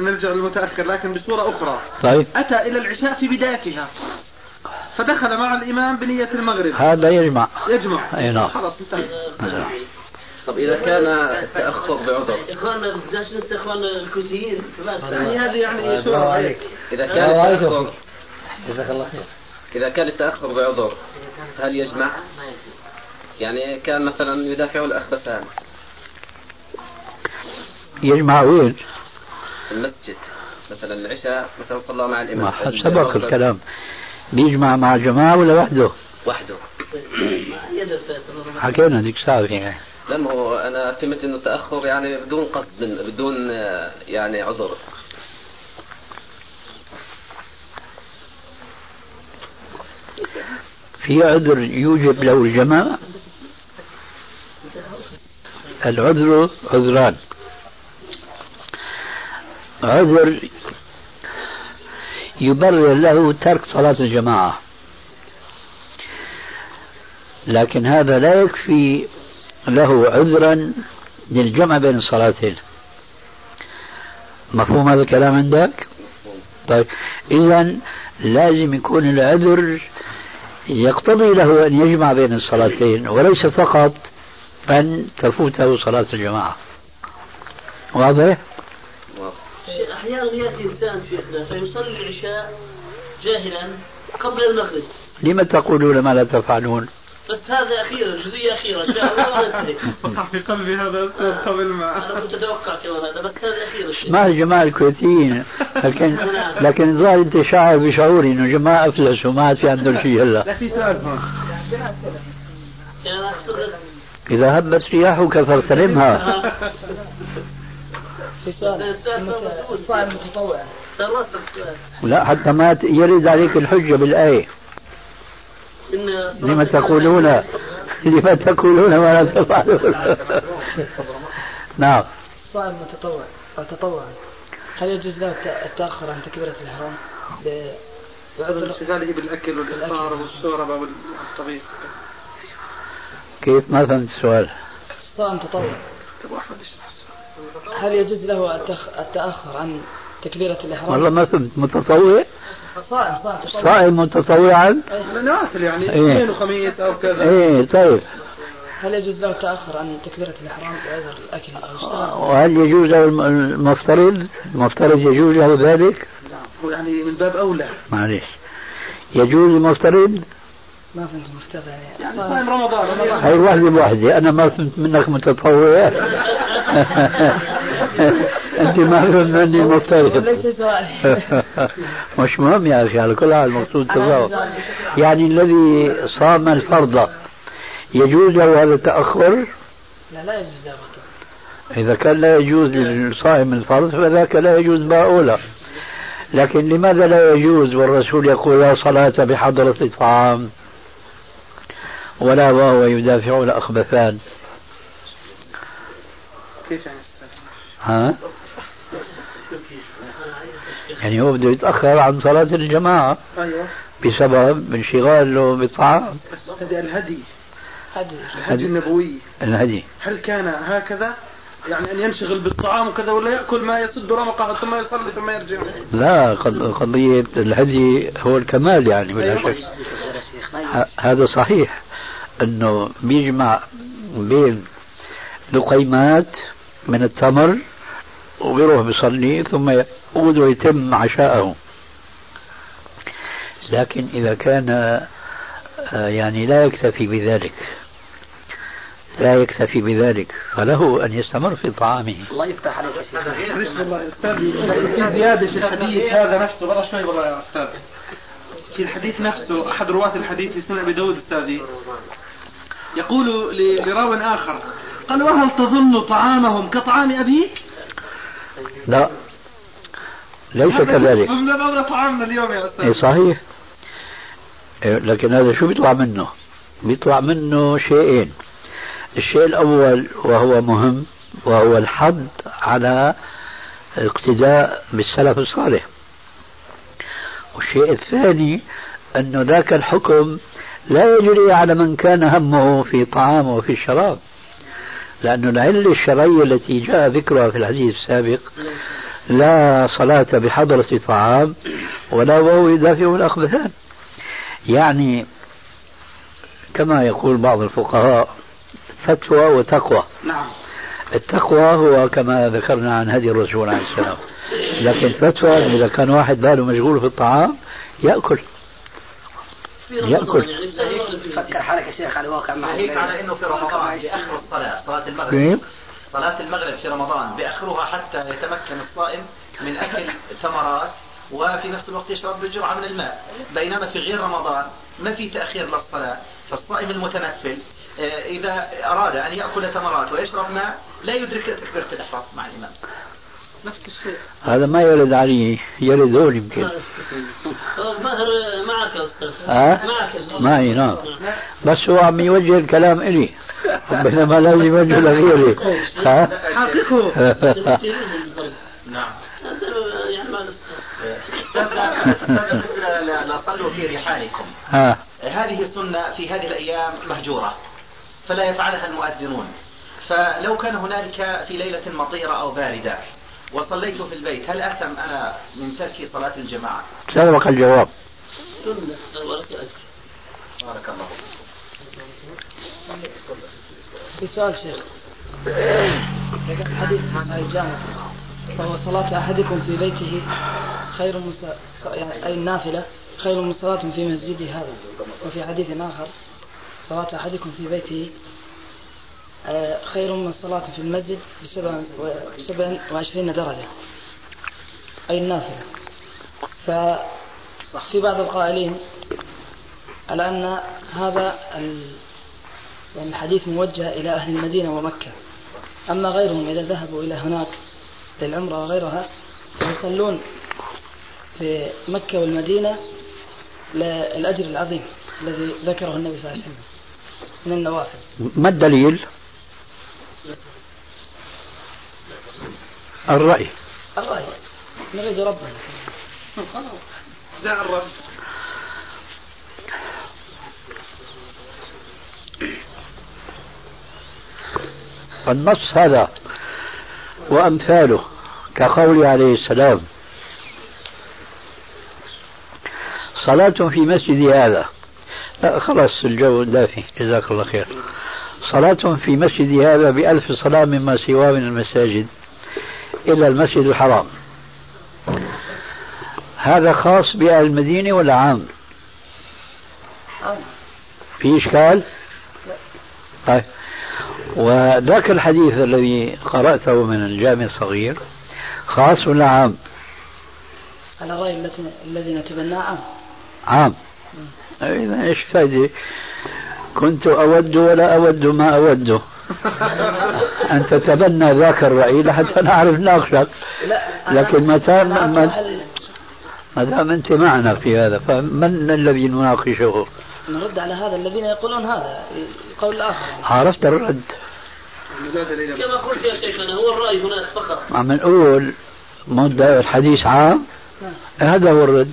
نرجع للمتأخر لكن بصورة أخرى. طيب. أتى إلى العشاء في بدايتها. فدخل مع الإمام بنية المغرب. هذا يجمع. يجمع. أي نعم. خلاص انتهى طب إذا كان التأخر بعذر. اخواننا بدناش ننسى اخواننا الكويتيين يعني هذه يعني صورة عليك. إذا كان التأخر جزاك الله خير. إذا كان التأخر بعذر هل يجمع؟ يعني كان مثلا يدافع الأخبثان يجمع وين؟ في المسجد. مثلا العشاء مثلا صلى مع الإمام. ما سبق الكلام. بيجمع مع جماعة ولا وحده؟ وحده. حكينا ذيك ساعة يعني. لما هو أنا فهمت إنه التأخر يعني بدون قصد بدون آه، يعني عذر. في عذر يوجب له الجماعة العذر عذران. عذر يبرر له ترك صلاة الجماعة. لكن هذا لا يكفي له عذرا للجمع بين الصلاتين مفهوم هذا الكلام عندك؟ طيب إذا لازم يكون العذر يقتضي له أن يجمع بين الصلاتين وليس فقط أن تفوته صلاة الجماعة واضح؟ أحيانا يأتي إنسان شيخنا فيصلي العشاء جاهلا قبل المغرب لم تقولون ما لا تفعلون بس هذا أخيرا جزئية اخيره إن شاء الله ما ننتهي وقع في قلبي هذا قبل ما. أنا كنت أتوقع كمان هذا بس هذا اخير الشيء ما الجماعة الكويتيين لكن لكن الظاهر أنت شاعر بشعوري إنه جماعة افلسوا ما عاد في عندهم شيء هلا لا في سؤال هون إذا هبت رياحك فاغتنمها لا حتى ما يرد عليك الحجة بالآية. إن لم تقولون لما تقولون ما لا تفعلون نعم الصائم متطوع أو تطوعا هل يجوز له التأخر عن تكبيرة الإحرام بعذر انشغاله بالأكل والإفطار والشرب والطبيخ كيف ما فهمت السؤال؟ الصائم تطوع هل يجوز له التأخر عن تكبيرة الإحرام؟ والله ما فهمت متطوع؟ صائم صائم صائم متطوعا؟ نوافل يعني اثنين إيه. وخميس أو كذا إيه طيب هل يجوز له التأخر عن تكبيرة الإحرام بعذر الأكل أو الشرب؟ وهل يجوز له المفترض؟ المفترض يجوز له ذلك؟ هو يعني من باب أولى معلش يجوز المفترض؟ ما فهمت مفترض يعني يعني صايم رمضان رمضان هي واحدة بواحدة أنا ما فهمت منك متطوع أنت ما فهمت مني مفترض مش مهم يا أخي على كل حال المقصود تطوع يعني الذي صام الفرض يجوز له هذا التأخر؟ لا لا يجوز له إذا كان لا يجوز للصائم الفرض فذاك لا يجوز ما أولى. لكن لماذا لا يجوز والرسول يقول لا صلاة بحضرة الطعام ولا وهو يدافع الأخبثان؟ كيف يعني؟ ها؟ يعني هو بده يتأخر عن صلاة الجماعة أيوه. بسبب انشغاله بالطعام هذا الهدي. هدي. الهدي النبوي. الهدي. هل كان هكذا؟ يعني أن ينشغل بالطعام وكذا ولا يأكل ما يسد رمقه ثم يصلي ثم يرجع؟ لا قضية الهدي هو الكمال يعني بلا أيوة. شك. هذا صحيح أنه بيجمع بين لقيمات من التمر وبيروح بيصلي ثم يعود ويتم عشاءه. لكن إذا كان آه، يعني لا يكتفي بذلك لا يكتفي بذلك فله أن يستمر في طعامه. الله يفتح عليك في زيادة في الحديث هذا نفسه. برا شوي والله يا أستاذ. في الحديث نفسه أحد رواة الحديث في أبي داود أستاذي. يقول لراو آخر قال وهل تظن طعامهم كطعام أبيك؟ لا. ليس كذلك. من باب طعامنا اليوم يا أستاذ. إيه صحيح. إيه، لكن هذا شو بيطلع منه؟ بيطلع منه شيئين. الشيء الأول وهو مهم وهو الحض على اقتداء بالسلف الصالح. والشيء الثاني أن ذاك الحكم لا يجري على من كان همه في طعامه وفي الشراب لأن العلة الشرعية التي جاء ذكرها في الحديث السابق لا صلاة بحضرة طعام ولا وهو يدافع الأخبثان يعني كما يقول بعض الفقهاء فتوى وتقوى. نعم. التقوى هو كما ذكرنا عن هدي الرسول عليه السلام. لكن فتوى إذا كان واحد باله مشغول في الطعام يأكل. يأكل. يعني فكر حالك يا شيخ على واقع ناهيك على إنه في رمضان بيأخروا الصلاة صلاة المغرب. كيف؟ صلاة المغرب في رمضان بيأخروها حتى يتمكن الصائم من أكل ثمرات وفي نفس الوقت يشرب بجرعة من الماء. بينما في غير رمضان ما في تأخير للصلاة. فالصائم المتنفل آه، إذا أراد أن يأكل ثمرات ويشرب ماء لا يدرك تكبيرة الإحرام مع الإمام. نفس الشيء هذا ما يرد علي يرد هون يمكن ماهر معك يا أستاذ ها؟ معك معي نعم بس هو عم يوجه الكلام إلي بينما لازم يوجه لغيري ها؟ حققه نعم يعني ما لا صلوا في رحالكم هذه سنة في هذه الأيام مهجورة فلا يفعلها المؤذنون فلو كان هنالك في ليلة مطيرة أو باردة وصليت في البيت. هل أثم أنا من ترك صلاة الجماعة؟ سبق الجواب بارك الله في سؤال شيخ. حديث الجامع. وهو صلاة أحدكم في بيته خير من يعني أي النافلة خير من صلاة في مسجده هذا. وفي حديث آخر صلاة أحدكم في بيته خير من الصلاة في المسجد بسبع وعشرين درجة. أي النافلة. ففي بعض القائلين على أن هذا يعني الحديث موجه إلى أهل المدينة ومكة. أما غيرهم إذا ذهبوا إلى هناك للعمرة وغيرها يصلون في مكة والمدينة للأجر العظيم الذي ذكره النبي صلى الله عليه وسلم من النوافل. ما الدليل؟ الرأي. الرأي. نريد ربنا. جاء الرب فالنص هذا وأمثاله كقوله عليه السلام صلاة في مسجد هذا. لا خلاص الجو دافي جزاك الله خير. صلاة في مسجد هذا بألف صلاة مما سواه من المساجد. إلا المسجد الحرام هذا خاص بأهل المدينة ولا عام؟ في إشكال؟ طيب وذاك الحديث الذي قرأته من الجامع الصغير خاص ولا عام؟ على الرأي الذي نتبناه عام عام إذا إيش فائدة؟ كنت أود ولا أود ما أوده أن تتبنى ذاك الرأي لحتى نعرف ناقشك لكن متى ما دام أنت معنا في هذا فمن الذي نناقشه؟ نرد على هذا الذين يقولون هذا قول الآخر عرفت الرد. كما قلت يا شيخنا هو الرأي هناك فقط. عم نقول مدة الحديث عام. هذا هو الرد.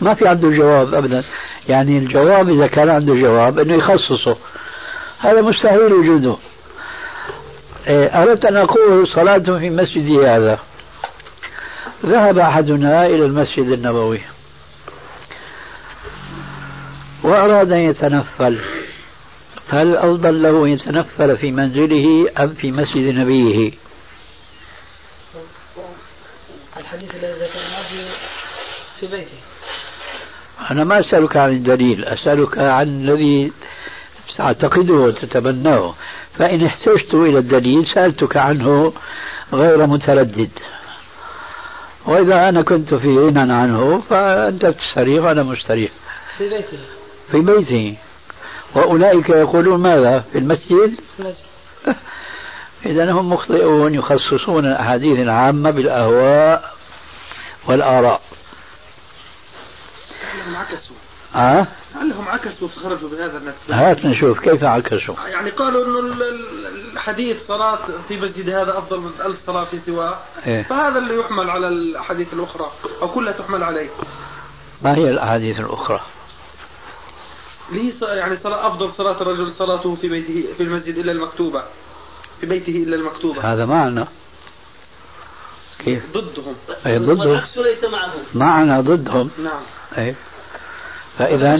ما في عنده جواب أبدا. يعني الجواب إذا كان عنده جواب أنه يخصصه. هذا مستحيل وجوده أردت أن أقول صلاة في مسجدي هذا. ذهب أحدنا إلى المسجد النبوي. وأراد أن يتنفل. هل أفضل له أن يتنفل في منزله أم في مسجد نبيه؟ الحديث الذي ذكرناه في بيته. أنا ما أسألك عن الدليل أسألك عن الذي تعتقده وتتبناه فإن احتجت إلى الدليل سألتك عنه غير متردد. وإذا أنا كنت في غنى عنه فأنت تستريح وأنا مستريح. في بيته في بيته وأولئك يقولون ماذا؟ في المسجد؟ إذا هم مخطئون يخصصون الأحاديث العامة بالأهواء والآراء. عكسوا أه؟ لعلهم عكسوا فخرجوا بهذا النسب هات نشوف كيف عكسوا. يعني قالوا إنه الحديث صلاة في مسجد هذا أفضل من ألف صلاة في سواه. إيه؟ فهذا اللي يحمل على الأحاديث الأخرى أو كلها تحمل عليه. ما هي الأحاديث الأخرى؟ لي يعني صلاة أفضل صلاة الرجل صلاته في بيته في المسجد إلا المكتوبة. في بيته إلا المكتوبة. هذا معنى. كيف؟ ضدهم. أي ضدهم. والعكس ليس معهم. معنى ضدهم. نعم. أي فإذا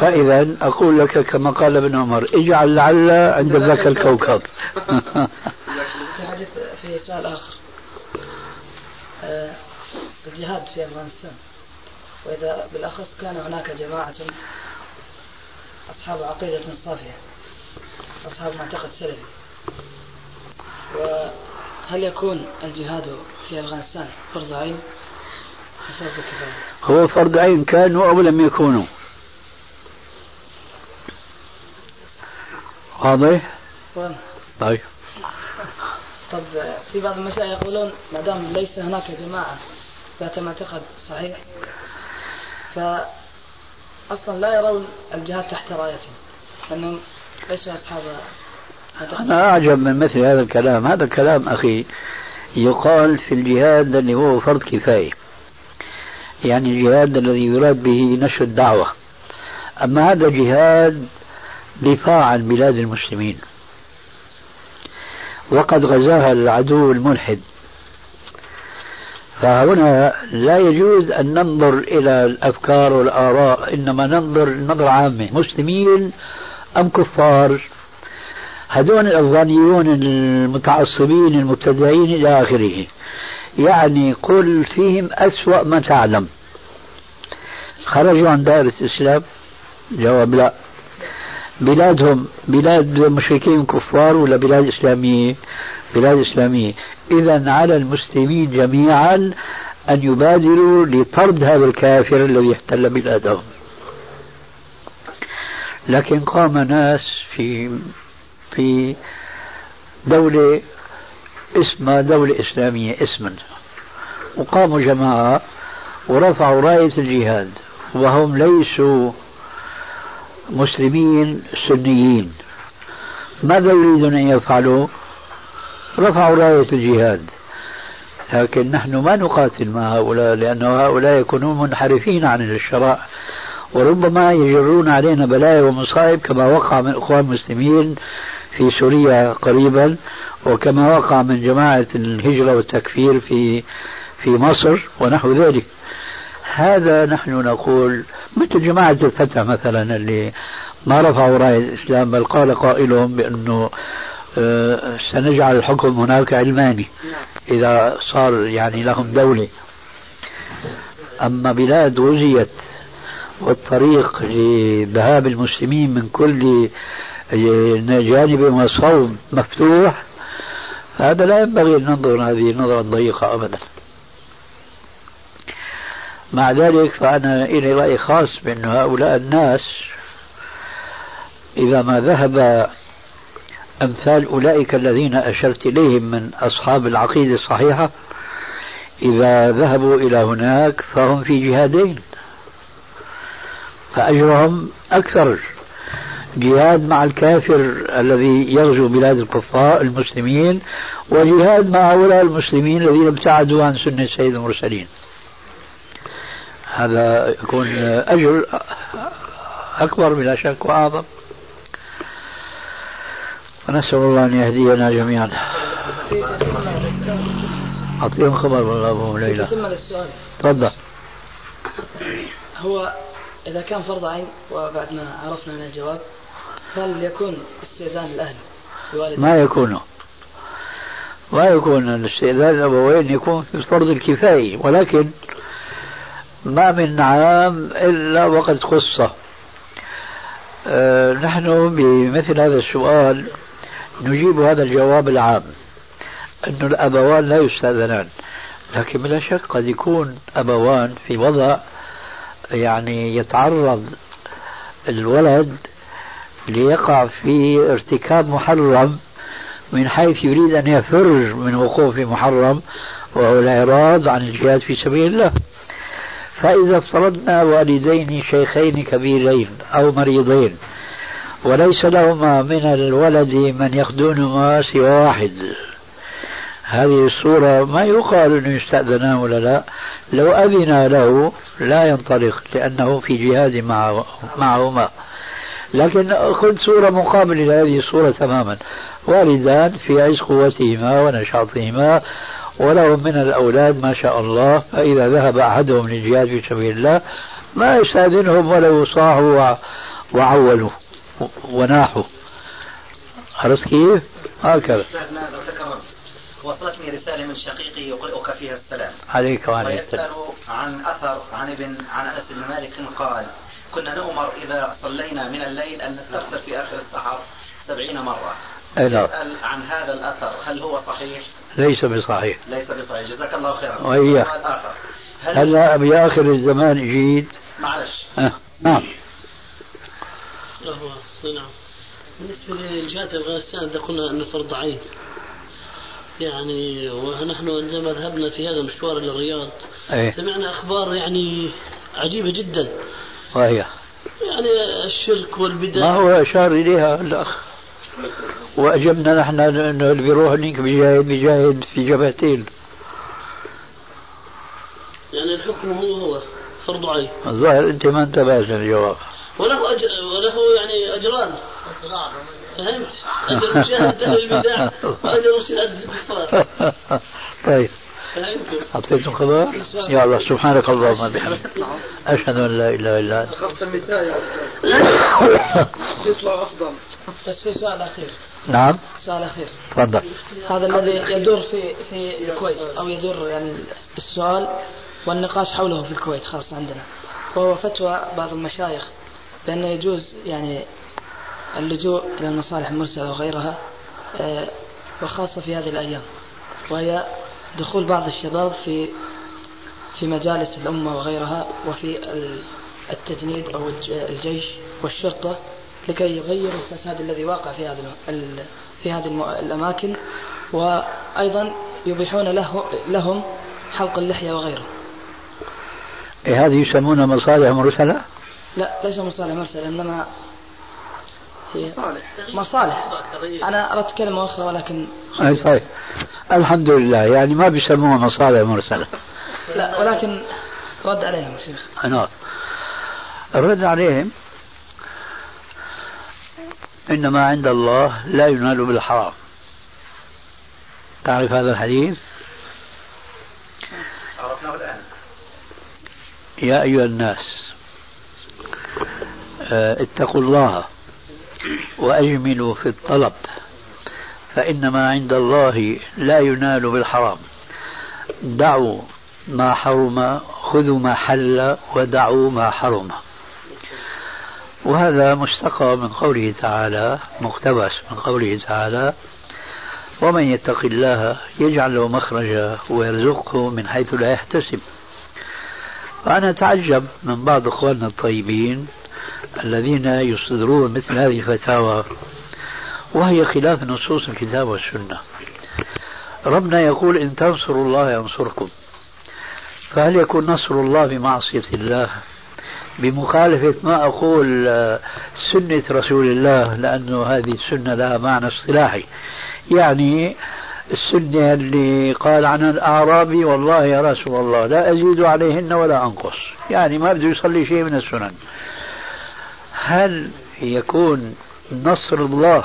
فإذا أقول لك كما قال ابن عمر اجعل لعل عند ذاك الكوكب. في سؤال آخر. آه، الجهاد في أفغانستان. وإذا بالأخص كان هناك جماعة أصحاب عقيدة صافية أصحاب معتقد سلفي. وهل يكون الجهاد في أفغانستان فرض عين؟ فرض كفاية؟ هو فرض عين كانوا أو لم يكونوا. واضح؟ طيب. طب في بعض المشايخ يقولون ما دام ليس هناك جماعة ذات معتقد صحيح ف أصلا لا يرون الجهاد تحت رايتهم لأنهم ليسوا أصحاب أنا أعجب من مثل هذا الكلام. هذا الكلام أخي يقال في الجهاد اللي هو فرض كفاية. يعني الجهاد الذي يراد به نشر الدعوة. أما هذا جهاد دفاع عن بلاد المسلمين. وقد غزاها العدو الملحد. فهنا لا يجوز أن ننظر إلى الأفكار والآراء إنما ننظر نظرة عامة. مسلمين أم كفار؟ هذون الأفغانيون المتعصبين المبتدعين إلى آخره. يعني قل فيهم أسوأ ما تعلم. خرجوا عن دائرة الإسلام؟ جواب لا. بلادهم بلاد مشركين كفار ولا بلاد إسلامية؟ بلاد إسلامية. إذا على المسلمين جميعا أن يبادروا لطرد هذا الكافر الذي احتل بلادهم. لكن قام ناس في في دولة اسمها دولة إسلامية اسما وقاموا جماعة ورفعوا راية الجهاد. وهم ليسوا مسلمين سنيين. ماذا يريدون أن يفعلوا؟ رفعوا راية الجهاد. لكن نحن ما نقاتل مع هؤلاء لأن هؤلاء يكونون منحرفين عن الشرع وربما يجرون علينا بلايا ومصائب كما وقع من إخوان المسلمين في سوريا قريبا وكما وقع من جماعة الهجرة والتكفير في في مصر ونحو ذلك. هذا نحن نقول مثل جماعة الفتح مثلا اللي ما رفعوا راية الإسلام بل قال قائلهم بأنه آه، سنجعل الحكم هناك علماني إذا صار يعني لهم دولة. أما بلاد غزيت والطريق لذهاب المسلمين من كل جانب وصوب مفتوح هذا لا ينبغي أن ننظر هذه النظرة الضيقة أبدا. مع ذلك فأنا إلي رأي خاص بأن هؤلاء الناس إذا ما ذهب أمثال أولئك الذين أشرت إليهم من أصحاب العقيدة الصحيحة إذا ذهبوا إلى هناك فهم في جهادين. فأجرهم أكثر جهاد مع الكافر الذي يغزو بلاد الكفار المسلمين وجهاد مع هؤلاء المسلمين الذين ابتعدوا عن سنة سيد المرسلين. هذا يكون أجر أكبر بلا شك وأعظم. ونسأل الله أن يهدينا جميعا. أعطيهم خبر والله أبو ليلى. تفضل. هو إذا كان فرض عين وبعد ما عرفنا من الجواب هل يكون استئذان الأهل ما يكون. ما يكون الاستئذان الأبوين يكون في الفرض الكفائي ولكن ما من عام إلا وقد خصه أه نحن بمثل هذا السؤال نجيب هذا الجواب العام أن الأبوان لا يستأذنان لكن بلا شك قد يكون أبوان في وضع يعني يتعرض الولد ليقع في ارتكاب محرم من حيث يريد أن يفر من وقوع في محرم وهو الإعراض عن الجهاد في سبيل الله. فإذا افترضنا والدين شيخين كبيرين أو مريضين وليس لهما من الولد من يخدونهما سوى واحد. هذه الصورة ما يقال أنه يستأذنان ولا لا لو أذن له لا ينطلق لأنه في جهاد معهما. لكن خذ صورة مقابلة لهذه الصورة تماما. والدان في عز قوتهما ونشاطهما ولهم من الأولاد ما شاء الله فإذا ذهب أحدهم للجهاد في سبيل الله ما يستأذنهم ولا يصاحوا وعولوا وناحوا. عرفت كيف؟ هكذا. وصلتني رسالة من شقيقي يقرئك فيها السلام. عليك وعلى السلام. عن أثر عن ابن عن أنس بن مالك قال كنا نؤمر إذا صلينا من الليل أن نستغفر في آخر السحر سبعين مرة. يسأل عن هذا الأثر هل هو صحيح؟ ليس بصحيح. ليس بصحيح. جزاك الله خيرا. وإياه هلا بآخر الزمان جيد؟ معلش. أه. نعم. نعم. بالنسبة لجهات أفغانستان قلنا أنه فرض عين يعني ونحن عندما ذهبنا في هذا المشوار إلى الرياض. أيه؟ سمعنا أخبار يعني عجيبة جدا. وهي؟ يعني الشرك والبدع. ما هو أشار إليها الأخ؟ وأجبنا نحن أنه اللي بيروح هنيك بيجاهد بيجاهد في جبهتين. يعني الحكم هو هو فرض عين الظاهر أنت ما انتبهت للجواب. وله أجر وله يعني أجران. فهمت؟ أجر مشاهدة البدع وأجر مشاهدة الكفار طيب؟ أعطيتم خبر؟ يا الله سبحانك اللهم وبحمدك. أشهد أن لا إله إلا أنت. خمسة النساء يطلع أفضل بس في سؤال أخير. نعم. سؤال أخير. تفضل. هذا الذي يدور في في الكويت أو يدور يعني السؤال والنقاش حوله في الكويت خاصة عندنا. وهو فتوى بعض المشايخ بأنه يجوز يعني اللجوء إلى المصالح المرسلة وغيرها آه، وخاصة في هذه الأيام وهي دخول بعض الشباب في في مجالس الأمة وغيرها وفي التجنيد أو الجيش والشرطة لكي يغيروا الفساد الذي واقع في هذه في هذه الأماكن وأيضا يبيحون له لهم حلق اللحية وغيره. إيه هذه يسمونها مصالح مرسلة؟ لا ليس مصالح مرسلة إنما صالح مصالح. أنا أردت كلمة أخرى ولكن أي صحيح. الحمد لله. يعني ما بيسموها مصالح مرسلة. لا ولكن رد عليهم شيخ. نعم الرد عليهم إنما عند الله لا ينال بالحرام. تعرف هذا الحديث؟ عرفناه الآن. يا أيها الناس آه، اتقوا الله. وأجملوا في الطلب فإنما عند الله لا ينال بالحرام. دعوا ما حرم خذوا ما حل ودعوا ما حرم. وهذا مستقى من قوله تعالى مقتبس من قوله تعالى ومن يتق الله يجعل له مخرجا ويرزقه من حيث لا يحتسب. وأنا أتعجب من بعض إخواننا الطيبين الذين يصدرون مثل هذه الفتاوى وهي خلاف نصوص الكتاب والسنة. ربنا يقول إن تنصروا الله ينصركم. فهل يكون نصر الله بمعصية الله؟ بمخالفة ما أقول آه، سنة رسول الله لأنه هذه السنة لها معنى اصطلاحي. يعني السنة اللي قال عنها الأعرابي والله يا رسول الله لا أزيد عليهن ولا أنقص. يعني ما بده يصلي شيء من السنن. هل يكون نصر الله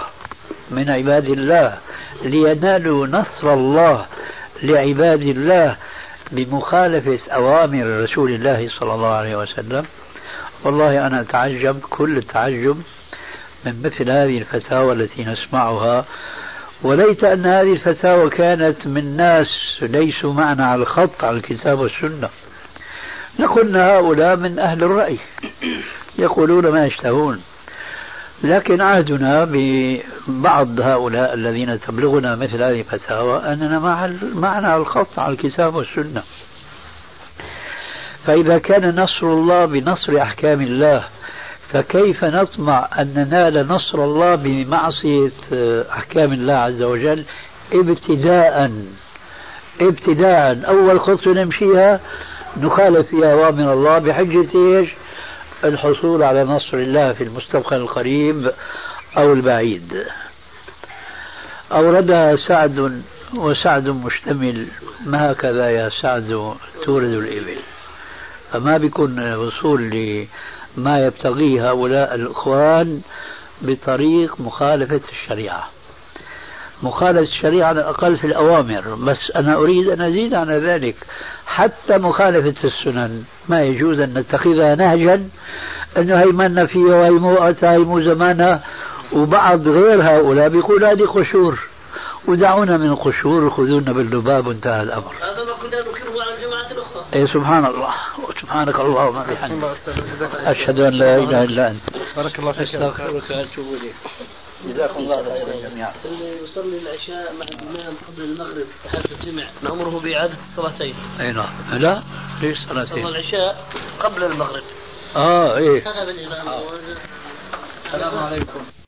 من عباد الله لينالوا نصر الله لعباد الله بمخالفة أوامر رسول الله صلى الله عليه وسلم؟ والله أنا أتعجب كل التعجب من مثل هذه الفتاوى التي نسمعها. وليت أن هذه الفتاوى كانت من ناس ليسوا معنا على الخط على الكتاب والسنة. لقلنا هؤلاء من أهل الرأي. يقولون ما يشتهون. لكن عهدنا ببعض هؤلاء الذين تبلغنا مثل هذه الفتاوى أننا مع معنا الخط على الكتاب والسنة. فإذا كان نصر الله بنصر أحكام الله فكيف نطمع أن ننال نصر الله بمعصية أحكام الله عز وجل؟ ابتداء ابتداء. أول خطوة نمشيها نخالف فيها أوامر الله بحجة إيش؟ الحصول على نصر الله في المستقبل القريب أو البعيد. أوردها سعد وسعد مشتمل ما هكذا يا سعد تورد الإبل؟ فما بيكون وصول لما يبتغيه هؤلاء الإخوان بطريق مخالفة الشريعة؟ مخالفة الشريعة على الأقل في الأوامر بس أنا أريد أن أزيد على ذلك حتى مخالفة السنن ما يجوز أن نتخذها نهجا أنه هي منا فيها وهي مو وقتها هي مو زمانها وبعض غير هؤلاء بيقول هذه قشور ودعونا من القشور خذونا باللباب وانتهى الأمر. هذا ما كنا نكره على الجماعة الأخرى. اي سبحان الله سبحانك اللهم وبحمدك أشهد أن لا إله إلا أنت. بارك الله فيك أستغفرك وأتوب إليك. جزاكم الله خيرا جميعا. اللي يصلي العشاء مع الإمام قبل المغرب حال الجمع نامره بإعادة الصلاتين. أي نعم لا ليش صلاتين؟ صلى العشاء قبل المغرب. آه إيه كتب الإمام السلام عليكم